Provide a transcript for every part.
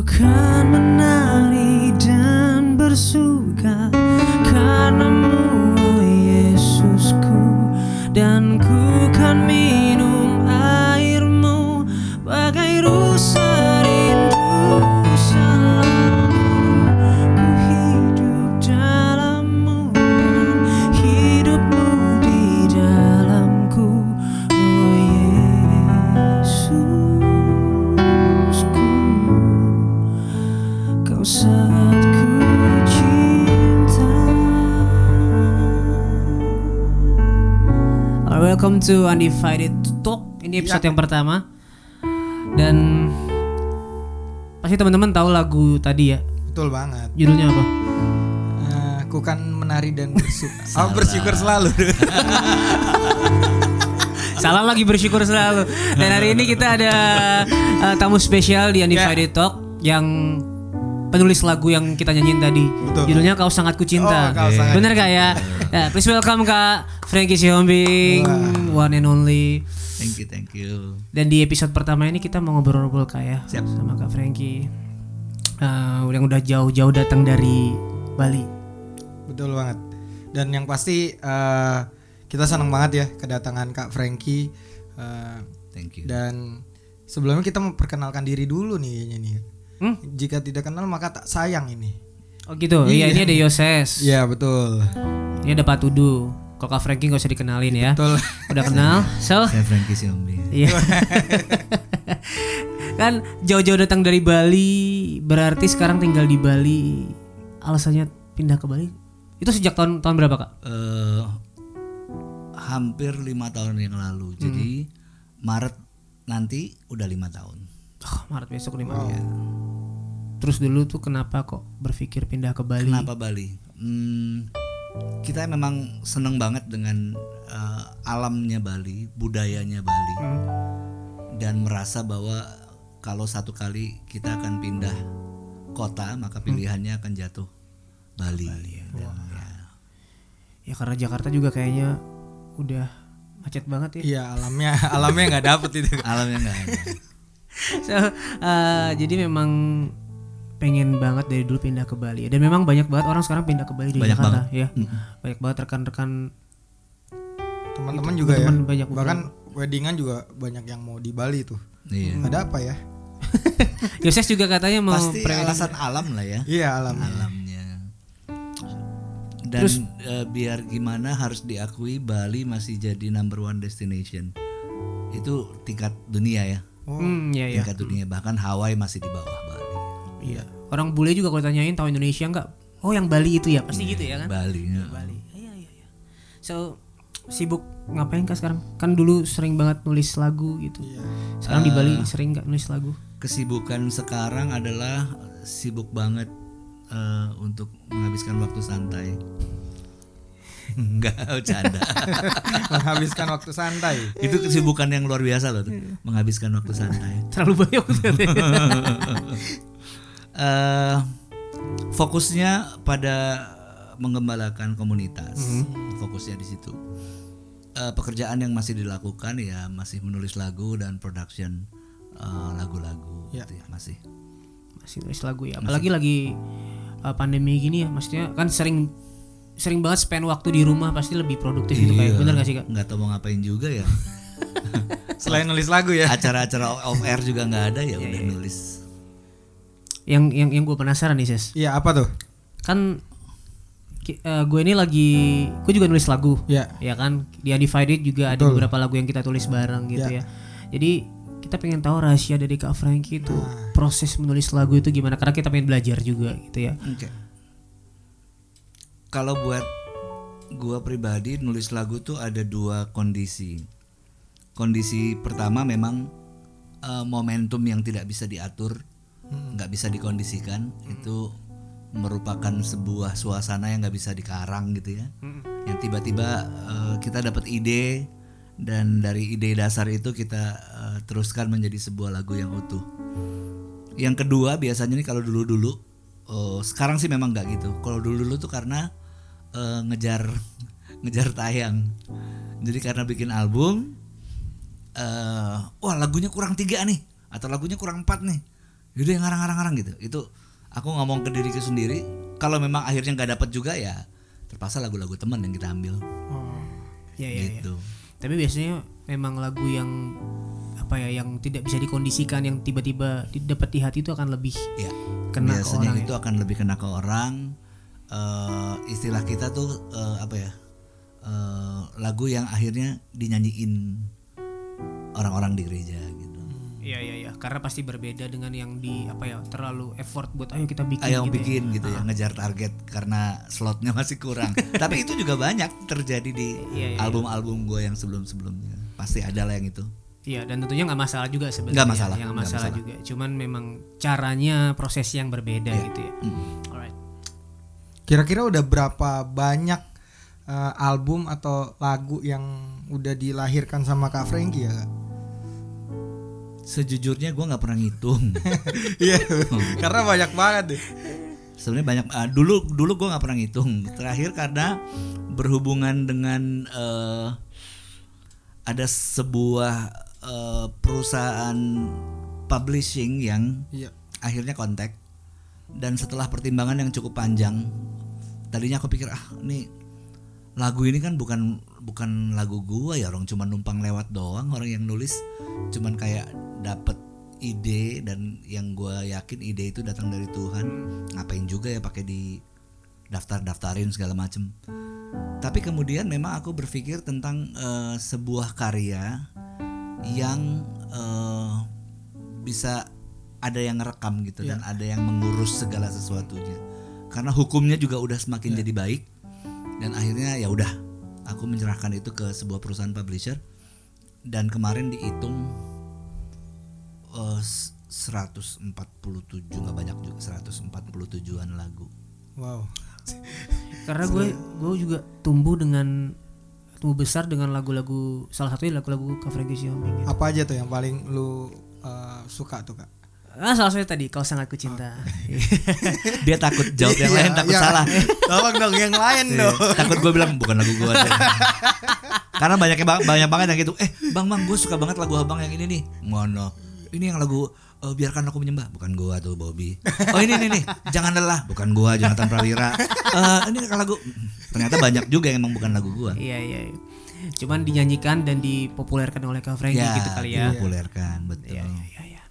Ku to Undivided Talk Ini episode yang pertama Dan Pasti teman-teman tahu lagu tadi ya Betul banget. Judulnya apa? Eh, Aku kan menari dan bersyukur. Oh, bersyukur selalu. Salah lagi bersyukur selalu. Dan hari ini kita ada uh, tamu spesial di Undivided Talk yang penulis lagu yang kita nyanyiin tadi. Betul. Judulnya Kau Sangat Ku Cinta. Oh, Kau Sangat Bener gak ya? ya? Please welcome Kak Frankie Sihombing, one and only. Thank you, thank you. Dan di episode pertama ini kita mau ngobrol-ngobrol Kak ya Siap. sama Kak Frankie. Uh, yang udah jauh-jauh datang dari Bali. Betul banget. Dan yang pasti eh, kita senang banget ya kedatangan Kak Frankie. Eh, Thank you. dan sebelumnya kita memperkenalkan diri dulu nih kayaknya nih. Hmm? Jika tidak kenal maka tak sayang ini. Oh gitu. Iya, ini ada Yoses. Iya betul. Ini ada Pak Tudu. Kalau Kak Frankie gak usah dikenalin ya. Betul. Udah kenal. So, Saya Frankie Siombi. Iya. kan jauh-jauh datang dari Bali, berarti sekarang tinggal di Bali. Alasannya pindah ke Bali? Itu sejak tahun tahun berapa kak? Eh, hampir lima tahun yang lalu. Jadi Maret nanti udah lima tahun. Oh, Maret besok lima ya. Terus dulu tuh kenapa kok berpikir pindah ke Bali? Kenapa Bali? Hmm, kita memang seneng banget dengan eh, alamnya Bali, budayanya Bali, dan merasa bahwa kalau satu kali kita akan pindah kota, maka pilihannya akan jatuh Bali. Dan, ya, Ya karena Jakarta juga kayaknya udah macet banget ya. Iya alamnya alamnya nggak dapet itu. alamnya nggak ada. So, uh, jadi memang pengen banget dari dulu pindah ke Bali dan memang banyak banget orang sekarang pindah ke Bali dari Banyak Jakarta ya banyak banget rekan-rekan Teman-teman juga ya. teman-teman banyak Bahkan weddingan juga banyak yang mau di Bali tuh. Iya. Ada apa ya? Yoses juga katanya mau Pasti alasan alam lah ya. Iya alamnya. Alamnya. Dan eh, biar gimana harus diakui Bali masih jadi number one destination. Itu tingkat dunia ya. Hmm, iya iya. Tingkat dunia bahkan Hawaii masih di bawah. Iya. Orang bule juga kalau tanyain tahu Indonesia enggak? Oh, yang Bali itu ya, pasti gitu ya kan? Bali. ya. Bali. Iya iya iya. So sibuk ngapain kak sekarang? Kan dulu sering banget nulis lagu gitu. Sekarang di Bali sering nggak nulis lagu? Kesibukan sekarang adalah sibuk banget eh, untuk menghabiskan waktu santai. Enggak, bercanda. Menghabiskan waktu santai. Itu kesibukan yang luar biasa loh tuh, menghabiskan waktu santai. Terlalu banyak eh fokusnya pada mengembalakan komunitas, fokusnya di situ. Eh, pekerjaan yang masih dilakukan ya masih menulis lagu dan production eh, lagu-lagu, gitu ya masih. Masih nulis lagu ya. Apalagi lagi uh, pandemi gini ya, maksudnya kan sering sering banget spend waktu di rumah pasti lebih produktif gitu kayak bener gak sih kak? Nggak tahu mau ngapain juga ya. Selain nulis lagu ya. Acara-acara off air juga nggak ada ya udah nulis. Yang yang yang gue penasaran nih ses, Iya apa tuh? kan ki- eh, gue ini lagi, gue juga nulis lagu, Iya. ya kan? Di Undivided juga ada beberapa lagu yang kita tulis bareng gitu ya. Jadi kita pengen tahu rahasia dari Kak Frankie itu proses menulis lagu itu gimana? Karena kita pengen belajar juga gitu ya. Oke. Kalau buat gua pribadi nulis lagu tuh ada dua kondisi. Kondisi pertama memang eh, momentum yang tidak bisa diatur, nggak bisa dikondisikan, itu merupakan sebuah suasana yang nggak bisa dikarang gitu ya. Yang tiba-tiba eh, kita dapat ide dan dari ide dasar itu kita eh, teruskan menjadi sebuah lagu yang utuh. Yang kedua biasanya nih kalau dulu-dulu oh, sekarang sih memang nggak gitu. Kalau dulu-dulu tuh karena eh, ngejar ngejar tayang. Jadi karena bikin album, eh wah lagunya kurang tiga nih atau lagunya kurang empat nih. Yaudah yang ngarang-ngarang gitu. Itu aku ngomong ke diriku sendiri. Kalau memang akhirnya nggak dapat juga ya terpaksa lagu-lagu teman yang kita ambil. Oh. ya ya, ya. gitu tapi biasanya memang lagu yang apa ya yang tidak bisa dikondisikan yang tiba-tiba didapat di hati itu akan lebih ya kena ke biasanya orang itu akan lebih kena ke orang. Eh, istilah kita tuh eh, apa ya Eh, lagu yang akhirnya dinyanyiin orang-orang di gereja Iya iya iya karena pasti berbeda dengan yang di apa ya terlalu effort buat ayo kita bikin ayo gitu ya. bikin gitu ya ngejar target karena slotnya masih kurang tapi itu juga banyak terjadi di Iya, iya, album-album gue yang sebelum-sebelumnya pasti ada lah yang itu Iya dan tentunya nggak masalah juga sebenarnya. Nggak masalah, Yang nggak nggak masalah, masalah. juga. Cuman memang caranya proses yang berbeda Iya. gitu ya. Mm. Alright. Kira-kira udah berapa banyak eh, album atau lagu yang udah dilahirkan sama Kak Frankie ya? Kak? Sejujurnya gue nggak pernah ngitung Iya, karena banyak banget deh. sebenarnya banyak ah, dulu dulu gue nggak pernah ngitung terakhir karena berhubungan dengan eh, ada sebuah eh, perusahaan publishing yang Iya. akhirnya kontak dan setelah pertimbangan yang cukup panjang tadinya aku pikir ah ini lagu ini kan bukan bukan lagu gua ya orang cuma numpang lewat doang orang yang nulis. Cuman kayak dapet ide dan yang gua yakin ide itu datang dari Tuhan. Ngapain juga ya pakai di daftar daftarin segala macem. Tapi kemudian memang aku berpikir tentang eh, sebuah karya yang eh, bisa ada yang ngerekam gitu dan ada yang mengurus segala sesuatunya. Karena hukumnya juga udah semakin jadi baik dan akhirnya ya udah aku menyerahkan itu ke sebuah perusahaan publisher dan kemarin dihitung eh, s- 147 nggak banyak juga 147an lagu Wow. Karena gue gue juga tumbuh dengan tumbuh besar dengan lagu-lagu salah satunya lagu-lagu Xiaoming gitu. Apa aja tuh yang paling lu eh, suka tuh Kak? Ah salah satunya tadi kau sangat kucinta. dia takut jawab yang Iya, lain takut iya. salah Tolong dong yang lain Iya, dong. takut gue bilang bukan lagu gue karena banyak banyak banget yang gitu eh bang bang gue suka banget lagu abang yang ini nih ngono ini yang lagu eh, biarkan aku menyembah bukan gua tuh Bobby oh ini nih nih jangan lelah bukan gua Jonathan Prawira Eh, ini lagu ternyata banyak juga yang emang bukan lagu gua Iya iya. iya. Cuman dinyanyikan dan dipopulerkan oleh Kak Frankie ya gitu kali ya. dipopulerkan betul Iya iya iya. iya.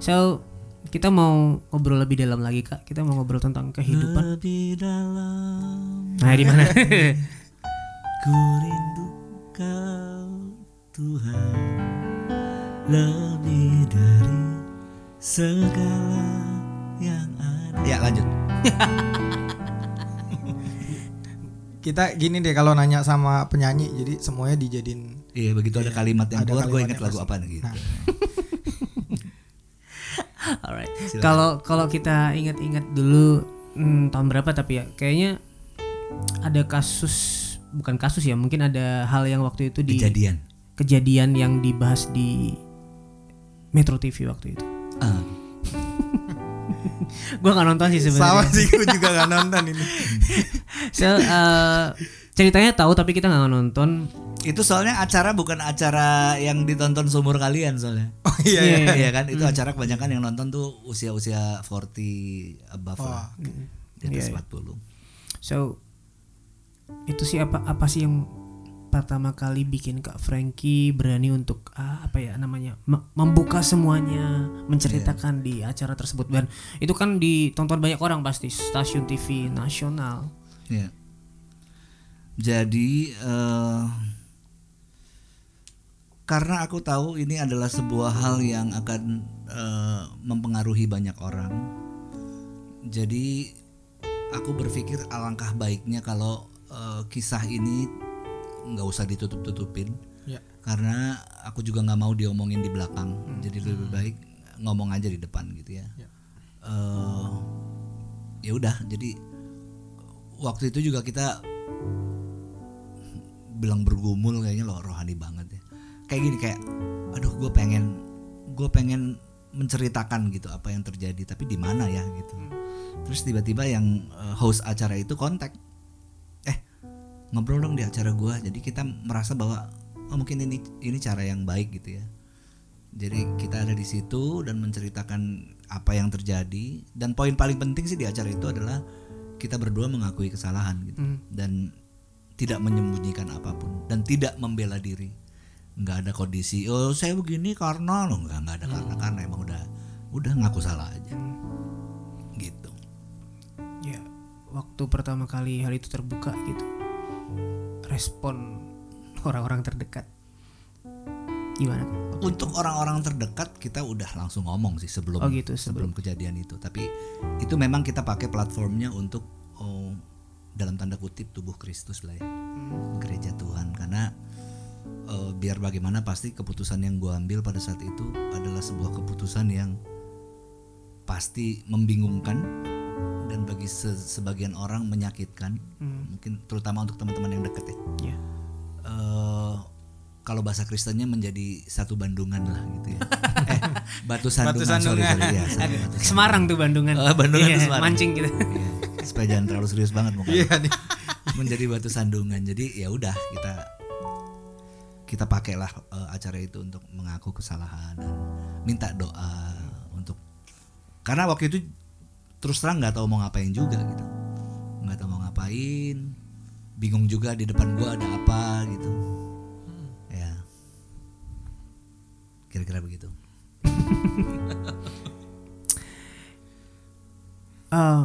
So kita mau ngobrol lebih dalam lagi kak. Kita mau ngobrol tentang kehidupan. lebih dalam Nah di mana? ku rindu kau Tuhan lebih dari segala yang ada ya lanjut Kita gini deh kalau nanya sama penyanyi jadi semuanya dijadiin Iya begitu ada kalimat yang ada keluar gue inget lagu apa gitu. Nah. Alright. Kalau kalau kita ingat-ingat dulu hmm, tahun berapa tapi ya kayaknya ada kasus bukan kasus ya mungkin ada hal yang waktu itu di Kejadian. kejadian yang dibahas di Metro TV waktu itu. Ah, Gua nggak nonton sih Sama sebenarnya. sih gue juga gak nonton ini. So, eh, ceritanya tahu tapi kita nggak nonton. Itu soalnya acara bukan acara yang ditonton seumur kalian soalnya. Oh iya iya. Iya. Iya kan itu acara kebanyakan yang nonton tuh usia-usia 40 above lah. Di atas 40. So itu sih apa apa sih yang pertama kali bikin Kak Frankie berani untuk ah, apa ya namanya me- membuka semuanya menceritakan di acara tersebut dan itu kan ditonton banyak orang pasti stasiun TV nasional. Iya. Jadi eh, karena aku tahu ini adalah sebuah hal yang akan eh, mempengaruhi banyak orang. Jadi aku berpikir alangkah baiknya kalau eh, kisah ini nggak usah ditutup-tutupin Ya. karena aku juga nggak mau diomongin di belakang. Jadi lebih baik ngomong aja di depan gitu ya. Ya. Eh, ya udah jadi waktu itu juga kita bilang bergumul kayaknya loh rohani banget ya kayak gini kayak aduh gue pengen gue pengen menceritakan gitu apa yang terjadi tapi di mana ya? gitu. Terus tiba-tiba yang eh, host acara itu kontak eh ngobrol dong di acara gue jadi kita merasa bahwa oh mungkin ini ini cara yang baik gitu ya. Jadi kita ada di situ dan menceritakan apa yang terjadi. Dan poin paling penting sih di acara itu adalah kita berdua mengakui kesalahan gitu dan tidak menyembunyikan apa pun dan tidak membela diri. Nggak ada kondisi oh saya begini karena lo nggak nggak ada karena karena emang udah udah ngaku salah aja. Gitu. ya waktu pertama kali hal itu terbuka gitu respon orang-orang terdekat gimana Untuk orang-orang terdekat kita udah langsung ngomong sih sebelum Oh gitu, sebelum kejadian itu. Tapi itu memang kita pakai platformnya untuk oh, dalam tanda kutip tubuh Kristus lah ya, gereja Tuhan. Karena eh, biar bagaimana pasti keputusan yang gua ambil pada saat itu adalah sebuah keputusan yang pasti membingungkan dan bagi se- sebagian orang menyakitkan. Mungkin terutama untuk teman-teman yang deket ya. ya eh kalau bahasa Kristennya menjadi satu Bandungan lah gitu ya. eh, Batu Sandungan, Batu sorry, Sandungan. sorry, ya, sorry, Batu Sandungan. Semarang tuh Bandungan Oh, Bandungan Iya, tuh Semarang. mancing gitu Iya, supaya jangan terlalu serius banget muka. Iya nih. menjadi batu sandungan. Jadi ya udah kita kita pakailah eh, acara itu untuk mengaku kesalahan dan minta doa untuk karena waktu itu terus terang nggak tahu mau ngapain juga gitu. Nggak tahu mau ngapain bingung juga di depan gua ada apa gitu. Ya. Kira-kira begitu. Eh,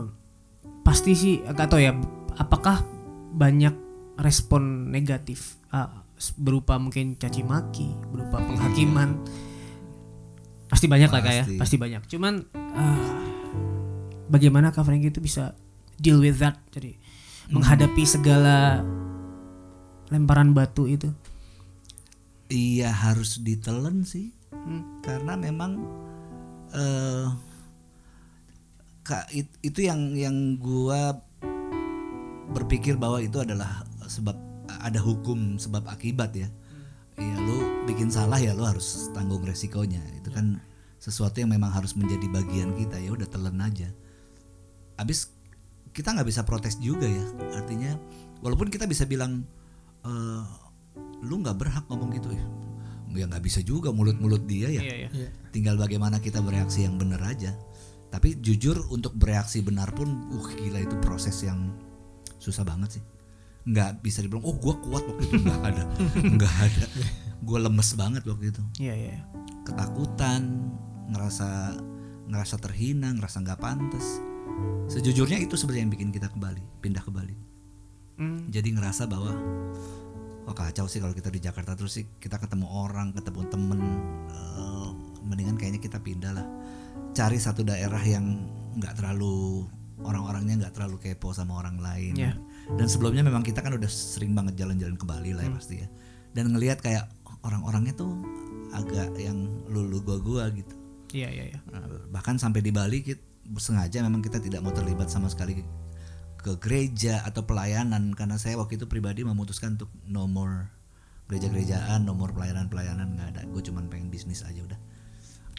pasti sih gak tau ya apakah banyak respon negatif eh, berupa mungkin caci maki berupa penghakiman. Pasti banyak lah kak ya. Pasti. banyak. Cuman eh, bagaimana kak Frankie itu bisa deal with that? Jadi menghadapi segala lemparan batu itu. Iya harus ditelen sih, Hmm. karena memang eh kak it- itu yang yang gua berpikir bahwa itu adalah sebab ada hukum sebab akibat ya. Iya lu bikin salah ya lu harus tanggung resikonya. Itu kan sesuatu yang memang harus menjadi bagian kita ya udah telan aja. Abis kita nggak bisa protes juga ya. Artinya walaupun kita bisa bilang eh lu nggak berhak ngomong gitu ya ya nggak bisa juga mulut-mulut dia ya iya iya Iya. tinggal bagaimana kita bereaksi yang benar aja tapi jujur untuk bereaksi benar pun uh gila itu proses yang susah banget sih nggak bisa dibilang oh gua kuat waktu itu. Nggak ada. Nggak ada. Gua lemes banget waktu itu. Iya iya. Ketakutan ngerasa ngerasa terhina ngerasa nggak pantas. Sejujurnya itu sebenarnya yang bikin kita kembali pindah ke Bali. Hmm. jadi ngerasa bahwa wah kacau sih kalau kita di Jakarta terus sih kita ketemu orang ketemu temen eh, mendingan kayaknya kita pindah lah. Cari satu daerah yang nggak terlalu orang-orangnya nggak terlalu kepo sama orang lain. Ya. Dan sebelumnya memang kita kan udah sering banget jalan-jalan ke Bali lah ya pasti ya dan ngelihat kayak orang-orangnya tuh agak yang lulu gua-gua gitu iya iya iya Nah, bahkan sampai di Bali kita sengaja memang kita tidak mau terlibat sama sekali ke gereja atau pelayanan karena saya waktu itu pribadi memutuskan untuk no more gereja-gerejaan, no more pelayanan-pelayanan nggak ada. Gue cuman pengen bisnis aja udah.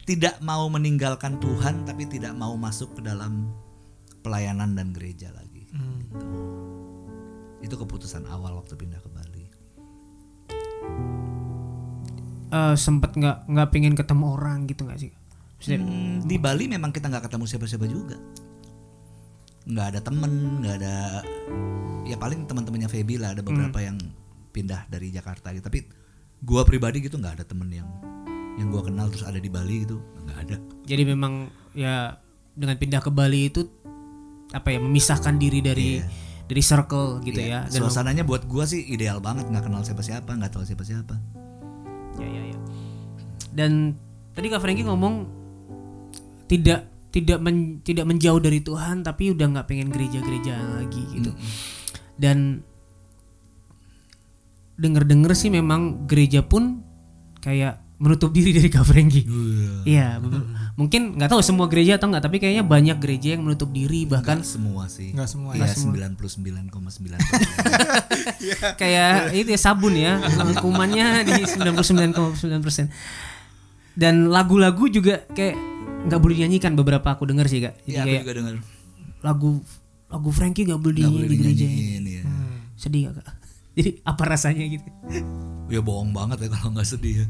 Tidak mau meninggalkan Tuhan tapi tidak mau masuk ke dalam pelayanan dan gereja lagi. Gitu. Itu keputusan awal waktu pindah ke Bali. Eh, sempet nggak nggak pengen ketemu orang gitu nggak sih? Maksudnya, Hmm, di Bali memang kita nggak ketemu siapa-siapa juga. Nggak ada temen nggak ada ya paling teman-temannya Feby lah ada beberapa yang pindah dari Jakarta gitu. Tapi gua pribadi gitu nggak ada temen yang yang gua kenal terus ada di Bali gitu nggak ada. Jadi memang ya dengan pindah ke Bali itu apa ya memisahkan diri dari dari circle gitu Iya, ya. Dan suasananya buat gua sih ideal banget nggak kenal siapa-siapa nggak tahu siapa-siapa. Ya ya ya. Dan tadi Kak Franky ngomong tidak tidak men- tidak menjauh dari Tuhan tapi udah nggak pengen gereja-gereja lagi gitu. Dan denger-denger sih memang gereja pun kayak menutup diri dari Kak Franky Iya, be- mungkin nggak tahu semua gereja atau nggak, tapi kayaknya banyak gereja yang menutup diri bahkan Nggak semua sih Nggak semua. Iya 99,9 kayak itu ya sabun ya, kumannya di 99,9 persen. Dan lagu-lagu juga kayak nggak boleh dinyanyikan beberapa aku denger sih kak. Iya aku juga dengar lagu lagu Frankie nggak boleh nggak dinyanyi boleh di gereja. dinyanyiin ya Sedih gak kak? Jadi apa rasanya gitu? ya bohong banget ya kalau nggak sedih ya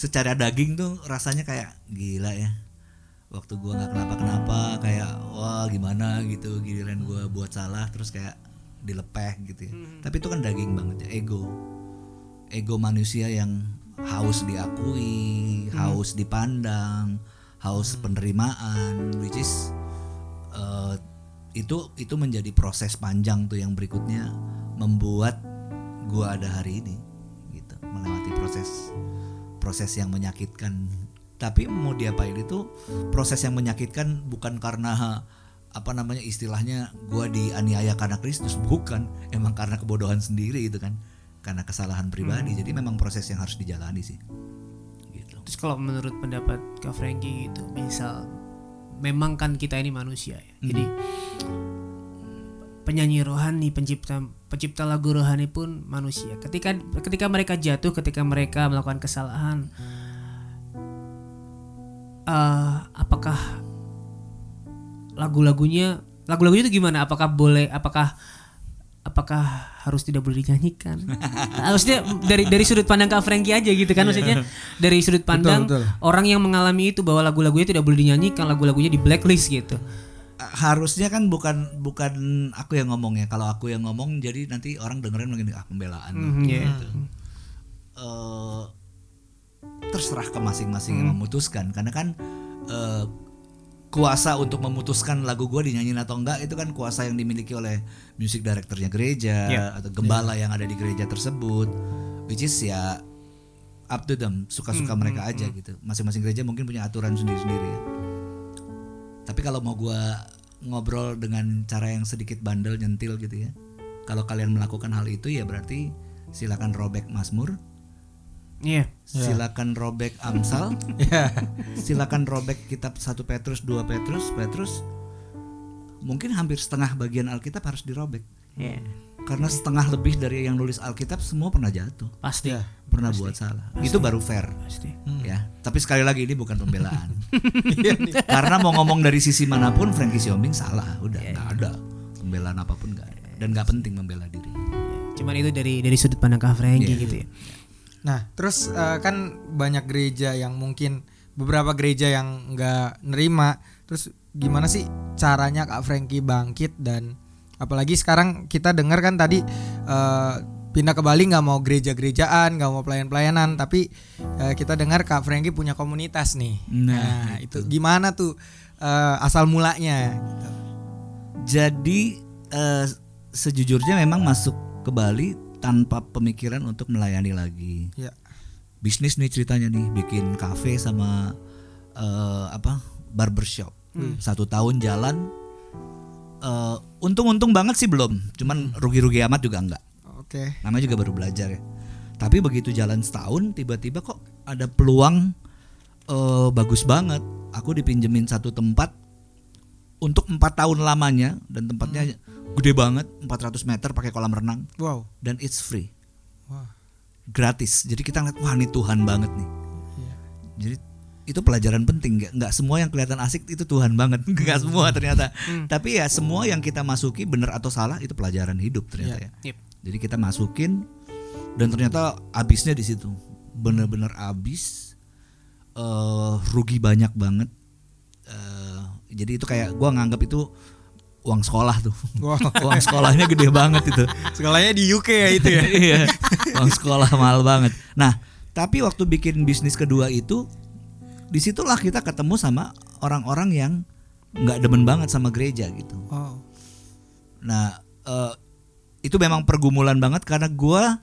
secara daging tuh rasanya kayak gila ya waktu gua nggak kenapa-kenapa kayak wah gimana gitu giliran gua buat salah terus kayak dilepeh gitu ya. Tapi itu kan daging banget ya ego. Ego manusia yang haus diakui haus dipandang haus penerimaan which is eh, itu itu menjadi proses panjang tuh yang berikutnya membuat gua ada hari ini gitu melewati proses proses yang menyakitkan. Tapi mau diapain itu proses yang menyakitkan bukan karena apa namanya istilahnya gua dianiaya karena Kristus. Bukan emang karena kebodohan sendiri gitu kan. Karena kesalahan pribadi. Jadi memang proses yang harus dijalani sih. Gitu. Terus kalau menurut pendapat Kak Frankie gitu, misal memang kan kita ini manusia ya. Jadi penyanyi rohani, pencipta pencipta lagu rohani pun manusia. Ketika ketika mereka jatuh, ketika mereka melakukan kesalahan, eh, apakah lagu-lagunya lagu-lagunya itu gimana? Apakah boleh? Apakah apakah harus tidak boleh dinyanyikan? Harusnya dari dari sudut pandang Kak Frankie aja gitu kan maksudnya dari sudut pandang betul. orang yang mengalami itu bahwa lagu-lagunya tidak boleh dinyanyikan, lagu-lagunya di blacklist gitu. Harusnya kan bukan bukan aku yang ngomong ya. Kalau aku yang ngomong jadi nanti orang dengerin mungkin ah pembelaan. Mhm, iya. Eh, terserah ke masing-masing yang memutuskan. Karena kan eh, kuasa untuk memutuskan lagu gue dinyanyiin atau enggak itu kan kuasa yang dimiliki oleh music directornya gereja Iya. atau gembala yang ada di gereja tersebut. Which is ya up to them. Suka-suka mereka aja gitu. Masing-masing gereja mungkin punya aturan sendiri-sendiri ya tapi kalau mau gua ngobrol dengan cara yang sedikit bandel nyentil gitu ya kalau kalian melakukan hal itu ya berarti silakan robek Mazmur Iya. silakan robek Amsal Ya. silakan robek kitab 1 Petrus 2 Petrus Petrus mungkin hampir setengah bagian Alkitab harus dirobek Iya. karena setengah lebih dari yang nulis Alkitab semua pernah jatuh Pasti. Pernah buat salah. Itu baru fair. Pasti. ya. Tapi sekali lagi ini bukan pembelaan. Karena mau ngomong dari sisi mana pun Frankie Siombing salah. Udah nggak ada. Pembelaan apa pun nggak ada. Dan nggak penting membela diri. Cuman itu dari dari sudut pandang Kak Frankie Iya. gitu ya. Nah, terus eh, kan banyak gereja yang mungkin beberapa gereja yang nggak nerima. Terus gimana sih caranya Kak Frankie bangkit dan apalagi sekarang kita dengar kan tadi eh, pindah ke Bali nggak mau gereja-gerejaan, nggak mau pelayan-pelayanan, tapi eh, kita dengar Kak Frankie punya komunitas nih. Nah, itu gimana tuh eh, asal mulanya? gitu. jadi eh, sejujurnya memang masuk ke Bali tanpa pemikiran untuk melayani lagi Ya. bisnis nih ceritanya nih bikin kafe sama eh, apa barbershop satu tahun jalan Eh, untung-untung banget sih belum cuman rugi-rugi amat juga enggak Oke. namanya juga baru belajar ya. Tapi begitu jalan setahun tiba-tiba kok ada peluang eh, bagus banget. Aku dipinjemin satu tempat untuk empat tahun lamanya dan tempatnya gede banget 400 meter pakai kolam renang. Wow. dan it's free. Wah. gratis. Jadi kita ngeliat wah ini Tuhan banget nih. Iya. jadi itu pelajaran penting. Nggak nggak semua yang kelihatan asik itu Tuhan banget. Nggak semua ternyata. Tapi ya semua yang kita masuki benar atau salah itu pelajaran hidup ternyata ya. Yep. Jadi kita masukin dan ternyata habisnya di situ benar-benar habis eh rugi banyak banget Eh, jadi itu kayak gua nganggap itu uang sekolah tuh Wow. uang sekolahnya gede banget itu Sekolahnya di UK ya itu ya. iya uang sekolah mahal banget nah tapi waktu bikin bisnis kedua itu di situlah kita ketemu sama orang-orang yang nggak demen banget sama gereja gitu Wow. nah eh, itu memang pergumulan banget karena gua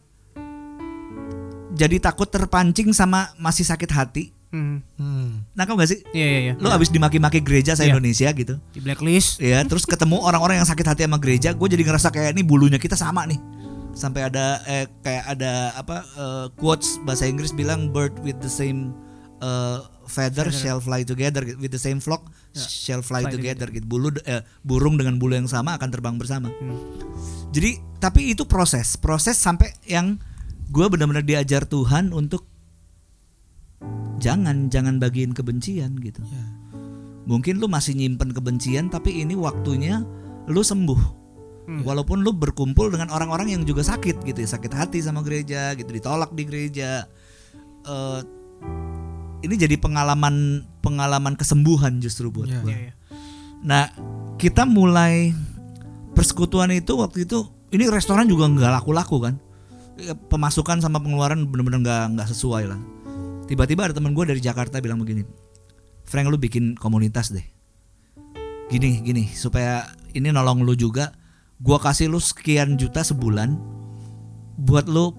jadi takut terpancing sama masih sakit hati Hmm. Hmm. nah gak sih Iya iya iya. lu abis dimaki-maki gereja se Iya. Indonesia gitu Di blacklist. ya terus ketemu orang-orang yang sakit hati sama gereja gue jadi ngerasa kayak ini bulunya kita sama nih sampai ada eh, kayak ada apa eh, quotes bahasa Inggris bilang bird with the same eh, feather, shall fly together with the same flock shall fly, Fly together gitu. Bulu eh, burung dengan bulu yang sama akan terbang bersama. Hmm. jadi tapi itu proses. Proses sampai yang gue benar-benar diajar Tuhan untuk jangan jangan bagiin kebencian gitu. Ya. mungkin lu masih nyimpen kebencian tapi ini waktunya lu sembuh. Hmm. walaupun lu berkumpul dengan orang-orang yang juga sakit gitu ya. Sakit hati sama gereja gitu ditolak di gereja. Eh, ini jadi pengalaman pengalaman kesembuhan justru buat Iya. gua. Iya, iya. Nah, kita mulai persekutuan itu waktu itu ini restoran juga nggak laku-laku kan. Ya, Pemasukan sama pengeluaran bener-bener nggak nggak sesuai lah. Tiba-tiba ada teman gue dari Jakarta bilang begini, Frank lu bikin komunitas deh. Gini gini supaya ini nolong lu juga. Gua kasih lu sekian juta sebulan buat lu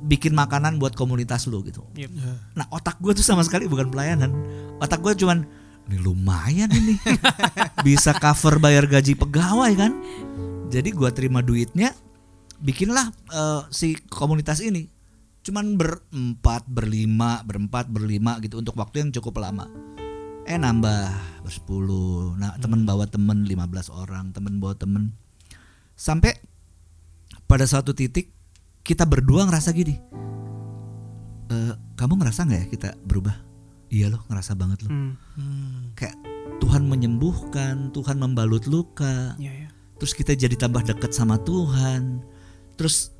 bikin makanan buat komunitas lu gitu. Yep. Ya. Nah otak gue tuh sama sekali bukan pelayanan. Otak gue cuman Ini lumayan ini. Bisa cover bayar gaji pegawai kan? Jadi gue terima duitnya Bikinlah eh, si komunitas ini. Cuman berempat, berlima, berempat, berlima gitu Untuk waktu yang cukup lama. Eh nambah bersepuluh. Nah temen bawa temen 15 orang Temen bawa temen. Sampai pada suatu titik Kita berdua ngerasa gini "Eh, kamu ngerasa nggak ya kita berubah? Iya loh ngerasa banget loh. Hmm. Hmm. Kayak Tuhan menyembuhkan, Tuhan membalut luka, Iya, iya. terus kita jadi tambah dekat sama Tuhan, terus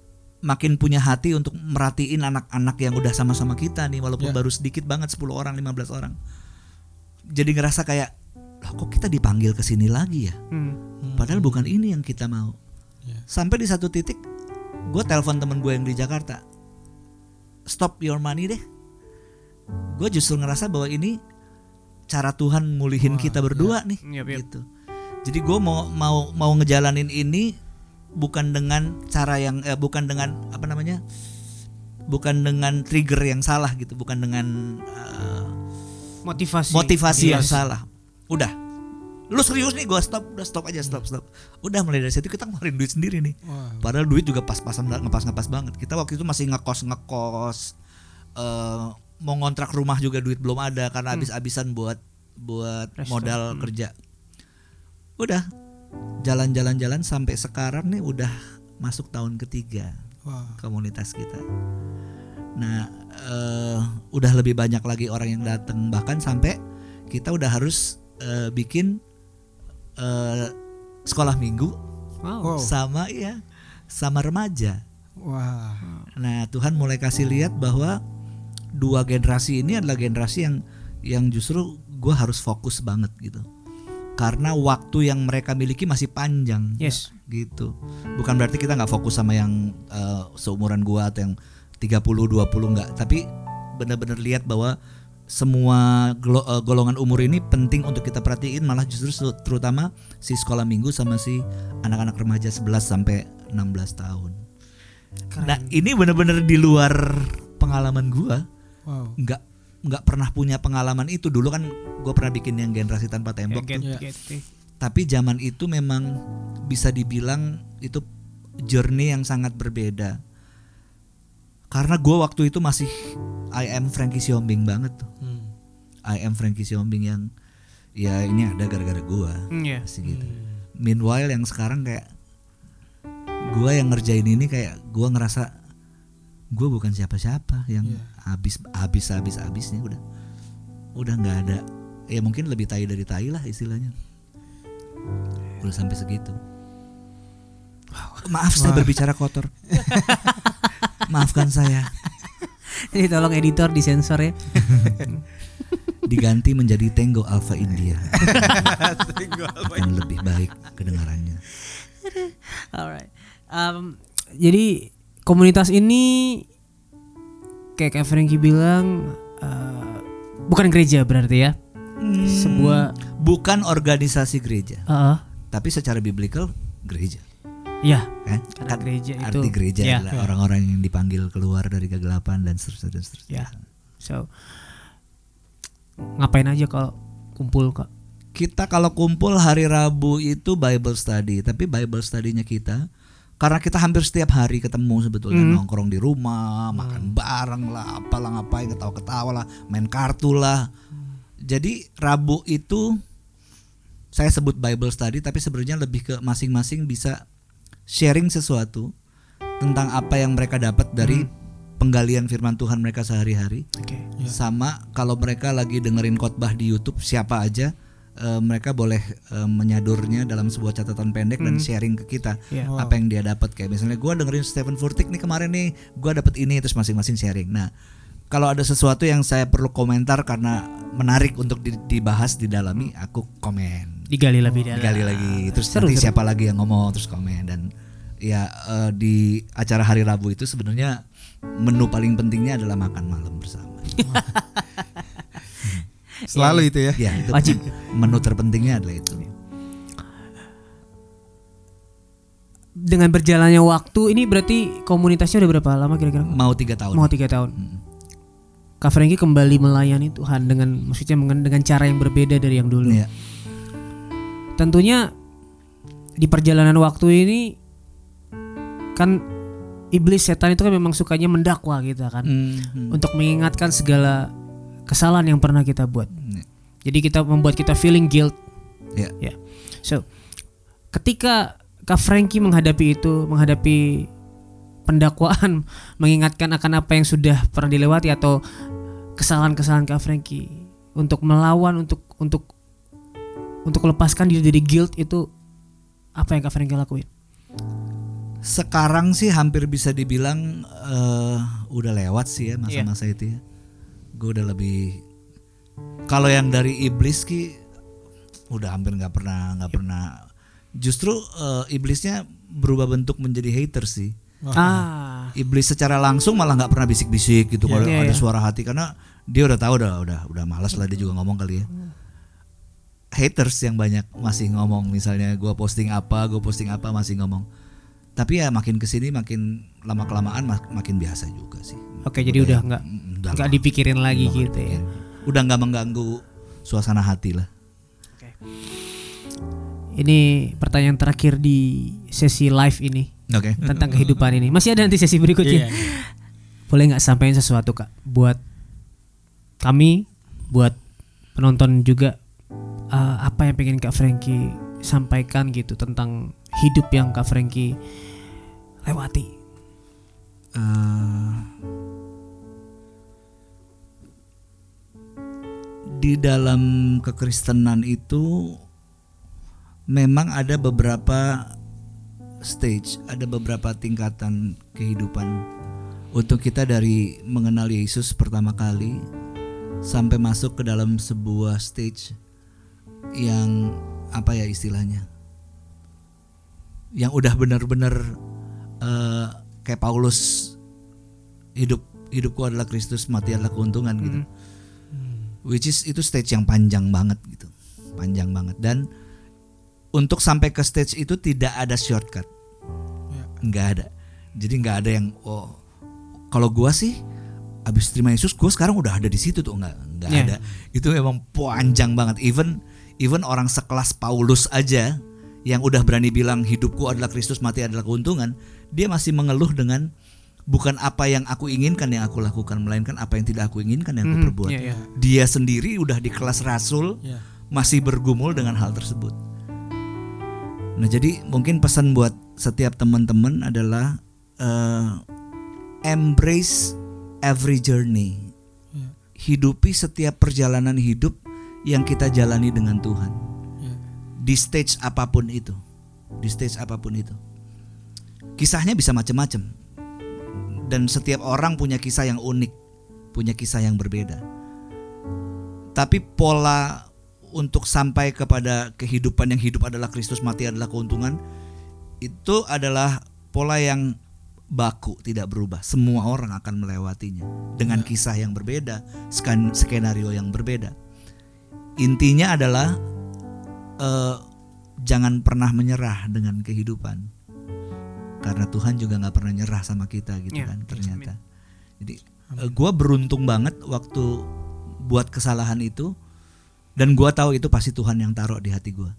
makin punya hati untuk merhatiin anak-anak yang udah sama-sama kita nih, walaupun Ya. baru sedikit banget 10 orang, 15 orang. Jadi ngerasa kayak, lah kok kita dipanggil ke sini lagi ya? Hmm. Padahal bukan ini yang kita mau. Ya. Sampai di satu titik, gue telepon temen gue yang di Jakarta, stop your money deh. Gue justru ngerasa bahwa ini cara Tuhan mulihin Wah, kita berdua nih, Yap, yap. gitu. Jadi gue mau mau mau ngejalanin ini bukan dengan cara yang eh, bukan dengan apa namanya, bukan dengan trigger yang salah gitu, bukan dengan eh, Motivasi. motivasi yang Yes. salah. Udah. Lu serius nih gua stop, udah stop aja stop stop. Udah mulai dari situ kita ngeluarin duit sendiri nih. Padahal duit juga pas-pasan ngepas-ngepas banget. Kita waktu itu masih ngekos ngekos eh mau ngontrak rumah juga duit belum ada karena habis-habisan buat buat Resto. modal Hmm. kerja. Udah jalan-jalan-jalan sampai sekarang nih udah masuk tahun ketiga Wah. komunitas kita. Nah, eh, udah lebih banyak lagi orang yang datang bahkan sampai kita udah harus eh, bikin eh, sekolah minggu Wow. Wow. sama ya sama remaja. Wah. Nah, Tuhan mulai kasih lihat bahwa dua generasi ini adalah generasi yang yang justru gue harus fokus banget gitu. Karena waktu yang mereka miliki masih panjang Yes. gitu. Bukan berarti kita nggak fokus sama yang eh, seumuran gua atau yang 30 20 nggak, tapi benar-benar lihat bahwa semua eh, golongan umur ini penting untuk kita perhatiin malah justru terutama si sekolah minggu sama si anak-anak remaja 11 sampai 16 tahun. Keren. Nah, ini benar-benar di luar pengalaman gua Wow. nggak nggak pernah punya pengalaman itu dulu kan gue pernah bikin yang generasi tanpa tembok Ya. tapi zaman itu memang bisa dibilang itu journey yang sangat berbeda karena gue waktu itu masih I am Frankie Siombing banget tuh. Hmm. I am Frankie Siombing yang ya ini ada gara-gara gue Hmm, Iya. pasti gitu. Meanwhile yang sekarang kayak gue yang ngerjain ini kayak gue ngerasa gue bukan siapa-siapa yang Iya. habis habis habis habisnya udah udah nggak ada. Ya mungkin lebih tai dari tai lah istilahnya. Udah sampai segitu. Maaf saya berbicara kotor maafkan saya. Ini tolong editor disensor ya. diganti menjadi Tango Alpha India. Akan lebih baik kedengarannya. Alright. Um, jadi komunitas ini kayak kayak Frankie bilang uh, bukan gereja berarti ya. Sebuah bukan organisasi gereja. Uh, tapi secara biblical gereja ya kan Karena Kan gereja itu- arti gereja ya, adalah ya. orang-orang yang dipanggil keluar dari kegelapan dan seterusnya dan seterusnya ya. So ngapain aja kalau kumpul kak? kita kalau kumpul hari Rabu itu Bible study tapi Bible study-nya kita karena kita hampir setiap hari ketemu sebetulnya Hmm. nongkrong di rumah makan bareng lah apalah ngapain ketawa-ketawa lah main kartu lah jadi Rabu itu saya sebut Bible study tapi sebenarnya lebih ke masing-masing bisa sharing sesuatu tentang apa yang mereka dapat dari penggalian firman Tuhan mereka sehari-hari Oke. Ya. sama kalau mereka lagi dengerin khotbah di YouTube siapa aja eh, mereka boleh eh, menyadurnya dalam sebuah catatan pendek dan sharing ke kita Ya. Wow. apa yang dia dapat kayak misalnya gua dengerin Stephen Furtick nih kemarin nih gua dapat ini terus masing-masing sharing nah kalau ada sesuatu yang saya perlu komentar karena menarik untuk di- dibahas didalami, aku komen. Digali lebih dalam. Gali lagi. Terus Seru, nanti seru. siapa lagi yang ngomong terus komen dan ya eh, di acara hari Rabu itu sebenarnya menu paling pentingnya adalah makan malam bersama. Selalu itu ya. ya, itu Wajib. menu terpentingnya adalah itu. Dengan berjalannya waktu ini berarti komunitasnya udah berapa lama kira-kira? Mau tiga tahun. Mau tiga tahun. Mm. Kak Franky kembali melayani Tuhan dengan maksudnya dengan, dengan cara yang berbeda dari yang dulu. Iya. Tentunya di perjalanan waktu ini kan iblis setan itu kan memang sukanya mendakwa kita kan Mm, mm. untuk mengingatkan segala kesalahan yang pernah kita buat. Iya. Jadi kita membuat kita feeling guilt. Ya. Ya. So, ketika Kak Franky menghadapi itu, menghadapi pendakwaan, mengingatkan akan apa yang sudah pernah dilewati atau kesalahan-kesalahan Kak Franky untuk melawan untuk untuk untuk lepaskan diri dari guilt itu apa yang Kak Franky lakuin? Sekarang sih hampir bisa dibilang eh, udah lewat sih ya masa-masa itu ya. Gue udah lebih kalau yang dari iblis ki udah hampir nggak pernah nggak pernah. Justru eh, iblisnya berubah bentuk menjadi hater sih. Ah, Iblis secara langsung malah nggak pernah bisik-bisik gitu kalau Iya, ada iya. suara hati karena dia udah tahu udah udah udah malas lah dia juga ngomong kali ya. Haters yang banyak masih ngomong misalnya gua posting apa, gue posting apa masih ngomong. Tapi ya makin ke sini makin lama kelamaan makin biasa juga sih. oke jadi udah nggak Mm, udah nggak lah. dipikirin lagi Udah gitu ya. Udah nggak mengganggu suasana hati lah. Ini pertanyaan terakhir di sesi live ini Oke. tentang kehidupan ini. Masih ada nanti sesi berikutnya. Iya. Boleh nggak sampaikan sesuatu kak buat kami, buat penonton juga eh, apa yang pengen kak Franky sampaikan gitu tentang hidup yang kak Franky lewati. Eh, di dalam kekristenan itu memang ada beberapa stage, ada beberapa tingkatan kehidupan untuk kita dari mengenal Yesus pertama kali sampai masuk ke dalam sebuah stage yang apa ya istilahnya yang udah benar-benar eh, kayak Paulus hidup hidupku adalah Kristus mati adalah keuntungan gitu. Which is itu stage yang panjang banget gitu. Panjang banget. Dan untuk sampai ke stage itu tidak ada shortcut. Nggak ada. Jadi nggak ada yang oh kalau gua sih abis terima Yesus gua sekarang udah ada di situ tuh. Nggak nggak Yeah. ada. Itu memang panjang banget. Even even orang sekelas Paulus aja yang udah berani bilang hidupku adalah Kristus mati adalah keuntungan dia masih mengeluh dengan bukan apa yang aku inginkan yang aku lakukan melainkan apa yang tidak aku inginkan yang aku Mhm, perbuat iya, iya. dia sendiri udah di kelas rasul Iya. masih bergumul dengan hal tersebut. Nah, jadi mungkin pesan buat setiap teman-teman adalah eh, embrace every journey. Iya. Hidupi setiap perjalanan hidup yang kita jalani dengan Tuhan. Iya. Di stage apa pun itu. Di stage apa pun itu. Kisahnya bisa macam-macam. Dan setiap orang punya kisah yang unik, punya kisah yang berbeda tapi pola untuk sampai kepada kehidupan yang hidup adalah Kristus mati adalah keuntungan itu adalah pola yang baku tidak berubah semua orang akan melewatinya dengan kisah yang berbeda skenario yang berbeda intinya adalah eh, jangan pernah menyerah dengan kehidupan. Karena Tuhan juga nggak pernah nyerah sama kita gitu Ya, kan ternyata. jadi gue beruntung banget waktu buat kesalahan itu. Dan gua tahu itu pasti Tuhan yang taruh di hati gua.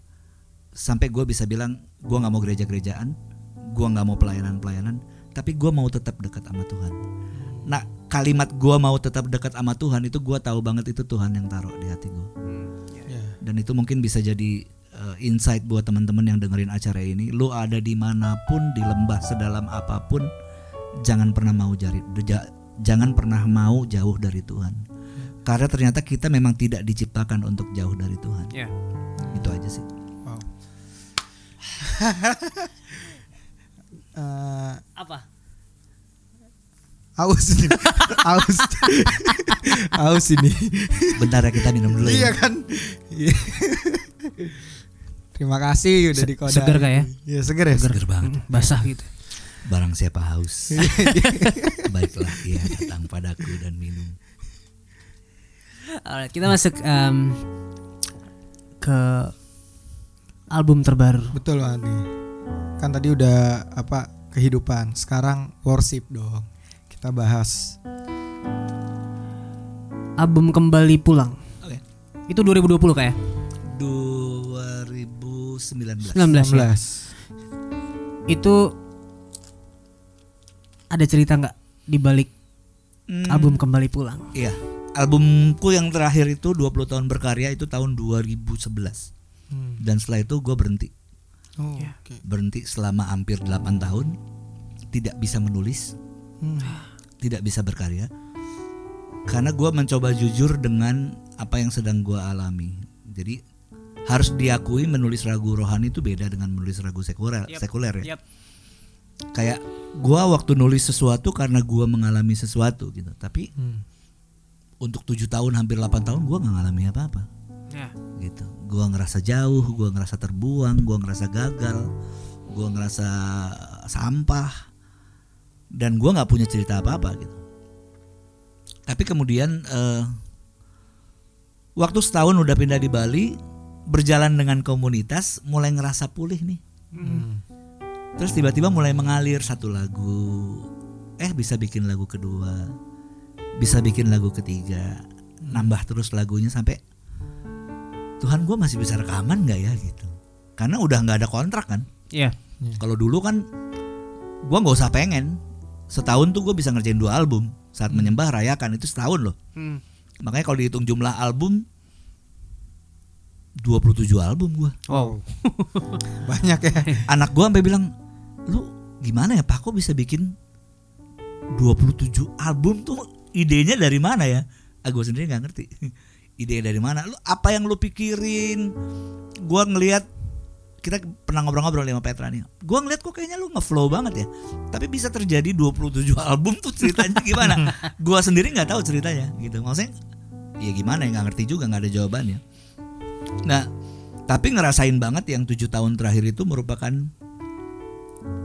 Sampai gua bisa bilang gua nggak mau gereja-gerejaan gua nggak mau pelayanan-pelayanan tapi gua mau tetap dekat sama Tuhan nah kalimat gua mau tetap dekat sama Tuhan itu gua tahu banget itu Tuhan yang taruh di hati gua Iya. dan itu mungkin bisa jadi uh, insight buat teman-teman yang dengerin acara ini lu ada di mana pun di lembah sedalam apa pun jangan pernah mau jari ja- jangan pernah mau jauh dari Tuhan karena ternyata kita memang tidak diciptakan untuk jauh dari Tuhan Ya. itu aja sih Wow. Eh, Apa? Aus ini. Aus. Aus ini. Bentar ya kita minum dulu Iya ya. kan? Iya. Terima kasih udah Se- dikodain. seger kak ya? Iya, seger ya. Seger banget. Basah gitu Barang siapa haus. Baiklah ia datang padaku dan minum. Alright, kita masuk em, ke album terbaru Betul banget nih. Kan tadi udah apa kehidupan. Sekarang worship dong. Kita bahas. album kembali pulang Oke. itu 2020 kak ya 2019. 19 ya? 19. itu ada cerita nggak di balik Hmm, album kembali pulang Iya. Albumku yang terakhir itu 20 tahun berkarya itu tahun 2011. Hmm. Dan setelah itu gue berhenti. Oh, Ya. oke. Berhenti selama hampir 8 tahun. Tidak bisa menulis, Hmm. Tidak bisa berkarya. Karena gue mencoba jujur dengan apa yang sedang gue alami. Jadi harus diakui menulis lagu rohani itu beda dengan menulis lagu sekuler, Yap. sekuler ya. Yap. Kayak gua waktu nulis sesuatu karena gua mengalami sesuatu gitu. Tapi Hmm. untuk tujuh tahun hampir 8 tahun gua nggak ngalami apa-apa Ya. gitu. Gua ngerasa jauh, gua ngerasa terbuang, gua ngerasa gagal, gua ngerasa sampah dan gua nggak punya cerita apa-apa gitu. Tapi kemudian eh, waktu setahun udah pindah di Bali, berjalan dengan komunitas, mulai ngerasa pulih nih. Hmm. Terus tiba-tiba mulai mengalir satu lagu. Eh bisa bikin lagu kedua. Bisa bikin lagu ketiga. Nambah terus lagunya sampai Tuhan gue masih bisa rekaman nggak ya gitu. Karena udah nggak ada kontrak kan. Iya. Kalau dulu kan gue nggak usah pengen. Setahun tuh gue bisa ngerjain dua album. Saat menyembah rayakan itu setahun loh. Hmm. Makanya kalau dihitung jumlah album 27 album gue. Wow. Banyak ya. anak gua sampai bilang lu gimana ya pak kok bisa bikin 27 album tuh idenya dari mana ya ah gue sendiri nggak ngerti idenya dari mana lu apa yang lu pikirin gua ngelihat kita pernah ngobrol-ngobrol sama Petra nih. Gua ngeliat kok kayaknya lu ngeflow banget ya. Tapi bisa terjadi 27 album tuh ceritanya gimana? Gua sendiri nggak tahu ceritanya gitu. Maksudnya ya gimana ya nggak ngerti juga nggak ada jawabannya. Nah tapi ngerasain banget yang tujuh tahun terakhir itu merupakan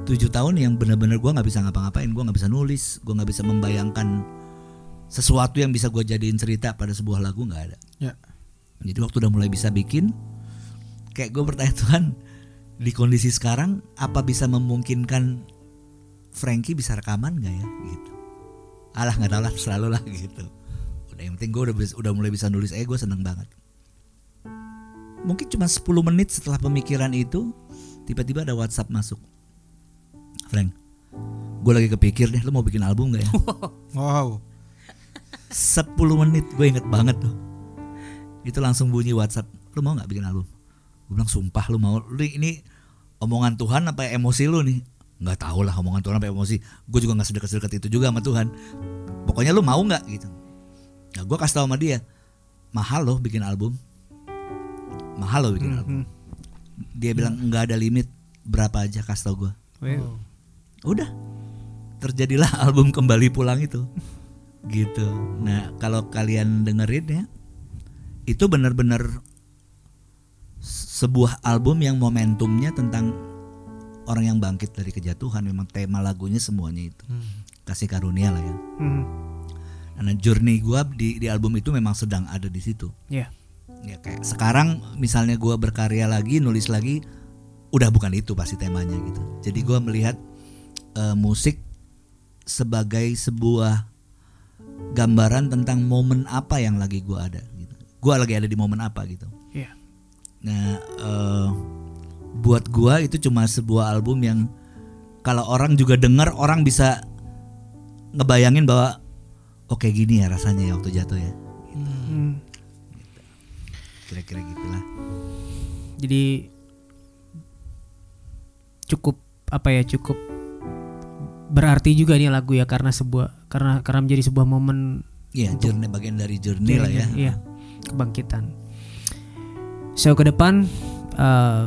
tujuh tahun yang benar-benar gue nggak bisa ngapa-ngapain. Gue nggak bisa nulis gue nggak bisa membayangkan sesuatu yang bisa gue jadiin cerita pada sebuah lagu nggak ada. Ya. jadi waktu udah mulai bisa bikin kayak gue bertanya Tuhan di kondisi sekarang apa bisa memungkinkan Frankie bisa rekaman nggak ya? Gitu. Alah nggak tahu lah selalu lah gitu. Udah yang penting gue udah udah mulai bisa nulis. Eh gue seneng banget. Mungkin cuma 10 menit setelah pemikiran itu tiba-tiba ada WhatsApp masuk. Frank gue lagi kepikir deh lo mau bikin album gak ya? Wow. 10 menit gue inget banget tuh. Itu langsung bunyi WhatsApp lu mau nggak bikin album gue bilang sumpah lu mau lu ini omongan Tuhan apa emosi lu nih? Nggak tahu lah omongan Tuhan apa emosi. Gue juga nggak sedekat-sedekat itu juga sama Tuhan. Pokoknya lu mau nggak? Gitu. Nah gue kasih tau sama dia mahal loh bikin album. Mahal loh bikin album. Dia bilang nggak ada limit berapa aja kasih tau gue udah terjadilah album kembali pulang itu. Gitu. Nah kalau kalian dengerin ya itu benar-benar sebuah album yang momentumnya tentang orang yang bangkit dari kejatuhan. Memang tema lagunya semuanya itu. Kasih karunia lah ya. Hmm. karena journey gua di di album itu memang sedang ada di situ. Ya. ya kayak sekarang misalnya gua berkarya lagi nulis lagi udah bukan itu pasti temanya gitu. Jadi gua melihat eh, musik sebagai sebuah gambaran tentang momen apa yang lagi gua ada gitu. Gua lagi ada di momen apa gitu. Nah eh, buat gua itu cuma sebuah album yang kalau orang juga denger orang bisa ngebayangin bahwa oke gini ya rasanya ya waktu jatuh ya Hmm. kira-kira gitulah Jadi cukup apa ya cukup berarti juga nih lagu ya karena sebuah karena karena menjadi sebuah momen Iya, journey bagian dari journey lah ya. Iya, kebangkitan. So ke depan eh,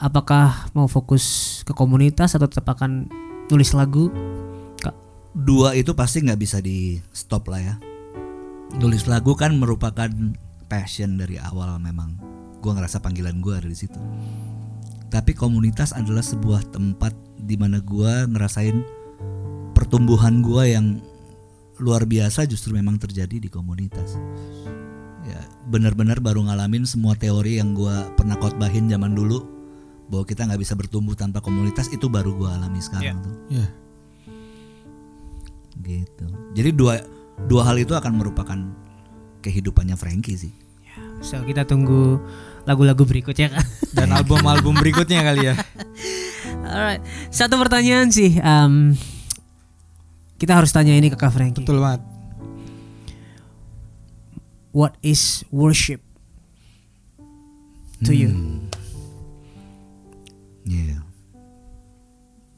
apakah mau fokus ke komunitas atau tetap akan nulis lagu? Kak. dua itu pasti nggak bisa di stop lah ya. Nulis lagu kan merupakan passion dari awal memang. Gua ngerasa panggilan gua ada di situ. Tapi komunitas adalah sebuah tempat di mana gua ngerasain pertumbuhan gua yang luar biasa justru memang terjadi di komunitas. Ya, benar-benar baru ngalamin semua teori yang gua pernah khotbahin zaman dulu bahwa kita nggak bisa bertumbuh tanpa komunitas itu baru gua alami sekarang tuh Ya. gitu. Jadi dua dua hal itu akan merupakan kehidupannya Frankie sih. So kita tunggu lagu-lagu berikutnya kan. Dan album-album berikutnya kali ya. Alright, satu pertanyaan sih. em, kita harus tanya ini ke Kak Frankie. Betul banget. What is worship to you? Iya.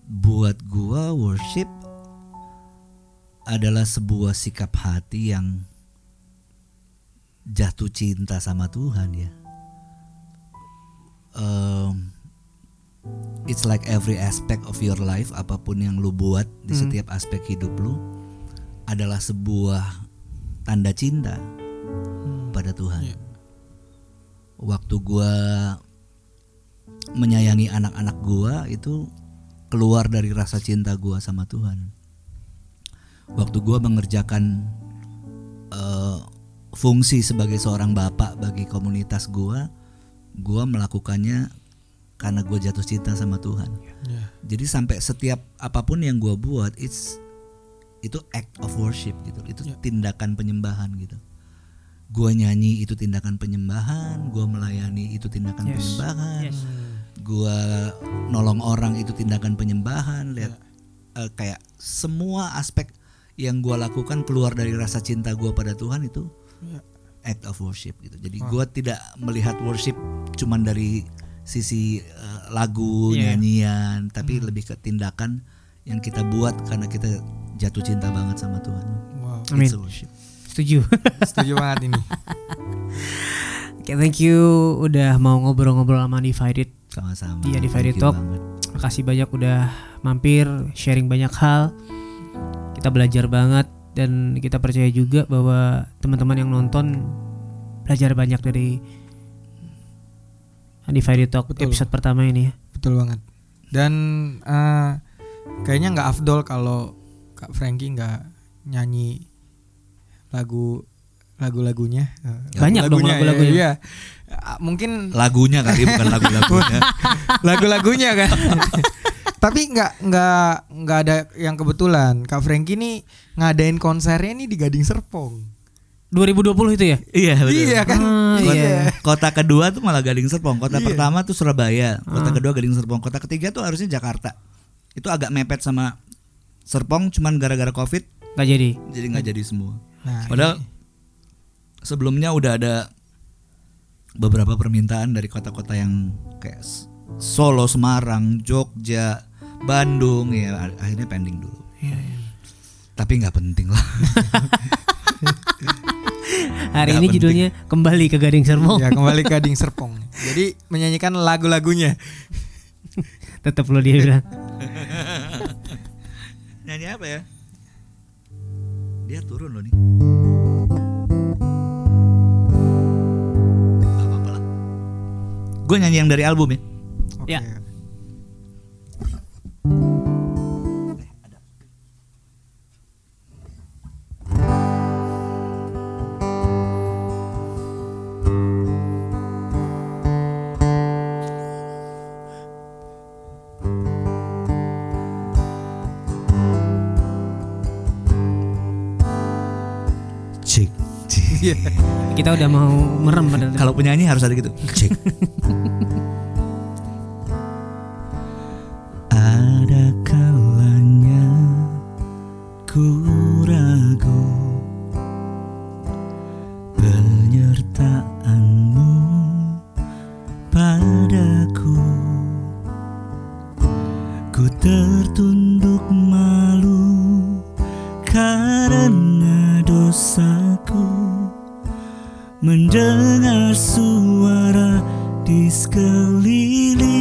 Buat gua worship adalah sebuah sikap hati yang jatuh cinta sama Tuhan ya. Um, it's like every aspect of your life apa pun yang lu buat di setiap aspek hidup lu adalah sebuah tanda cinta pada Tuhan. Waktu gua menyayangi anak-anak gua itu keluar dari rasa cinta gua sama Tuhan. Waktu gua mengerjakan eh, fungsi sebagai seorang bapak bagi komunitas gua, gua melakukannya karena gue jatuh cinta sama Tuhan. Ya. Jadi sampai setiap apa pun yang gua buat, it's itu act of worship gitu. Itu tindakan penyembahan gitu. Gua nyanyi itu tindakan penyembahan, gua melayani itu tindakan Yes. penyembahan Yes. gua nolong orang itu tindakan penyembahan lihat eh, kayak semua aspek yang gua lakukan keluar dari rasa cinta gua pada Tuhan itu Ya. act of worship gitu jadi gua tidak melihat worship cuman dari sisi eh, lagu Iya. nyanyian tapi lebih ke tindakan yang kita buat karena kita jatuh cinta banget sama Tuhan Wow. Amin. It's a worship Setuju. Setuju banget ini. Oke, thank you udah mau ngobrol-ngobrol sama Divided. sama-sama Iya, Divided Talk. banget. Makasih banyak udah mampir, sharing banyak hal. Kita belajar banget dan kita percaya juga bahwa teman-teman yang nonton belajar banyak dari Undivided Talk Betul. episode pertama ini ya. Betul banget. Dan eh, kayaknya nggak afdol kalau Kak Frankie nggak nyanyi lagu lagu-lagunya. Banyak dong lagu-lagunya. Iya. Ah, Mungkin lagunya kali bukan lagu-lagunya lagu-lagunya kan. Tapi nggak nggak nggak ada yang kebetulan. Kak Frankie nih ngadain konsernya nih di Gading Serpong. 2020 itu ya? iya betul. Iya kan? Ah, Kota, iya. kota kedua tuh malah Gading Serpong. Kota Iya. pertama tuh Surabaya. Kota Ah. kedua Gading Serpong. Kota ketiga tuh harusnya Jakarta. Itu agak mepet sama Serpong, cuman gara-gara COVID Gak jadi. jadi nggak jadi semua. Nah, Padahal sebelumnya udah ada beberapa permintaan dari kota-kota yang kayak Solo, Semarang, Jogja, Bandung ya akhirnya pending dulu. Iya, Tapi nggak penting lah. Hari Nggak ini penting. judulnya kembali ke Gading Serpong. ya kembali ke Gading Serpong. Jadi menyanyikan lagu-lagunya. Tetap lo dia bilang. Nyanyi apa ya? Dia turun loh nih. Gak apa-apa lah. Gue nyanyi yang dari album ya. Oke. Ya. Kita udah mau merem padahal. Kalau penyanyi harus ada gitu. Cek. ada kalanya ku ragu penyertaanmu padaku ku tertunduk malu karena dosaku mendengar suara di sekelilingku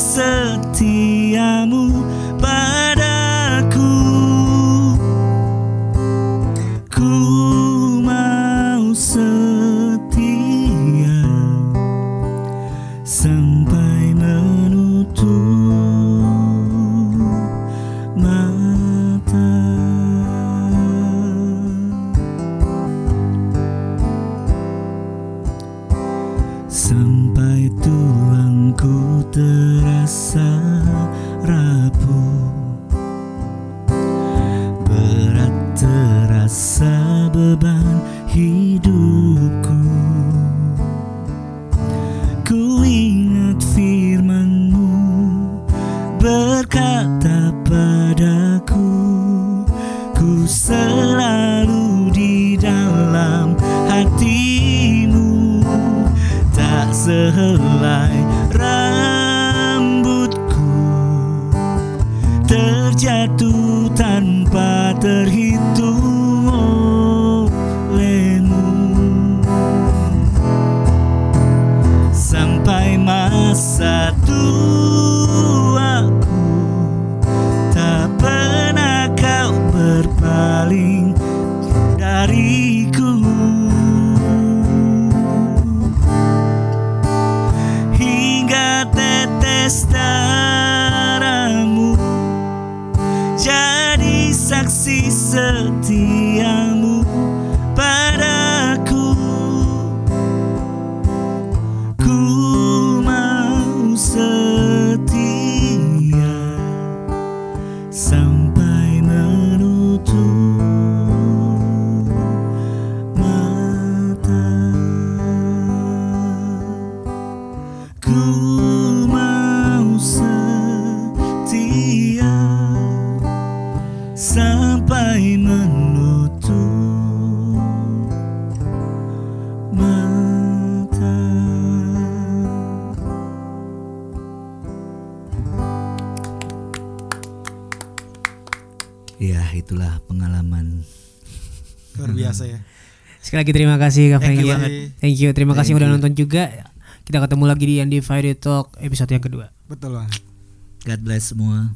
regressa. lagi terima kasih Kak Franky ya. banget. Thank you. Terima kasih you. udah nonton juga. Kita ketemu lagi di Andy Fire Talk episode yang kedua. Betul banget. God bless semua.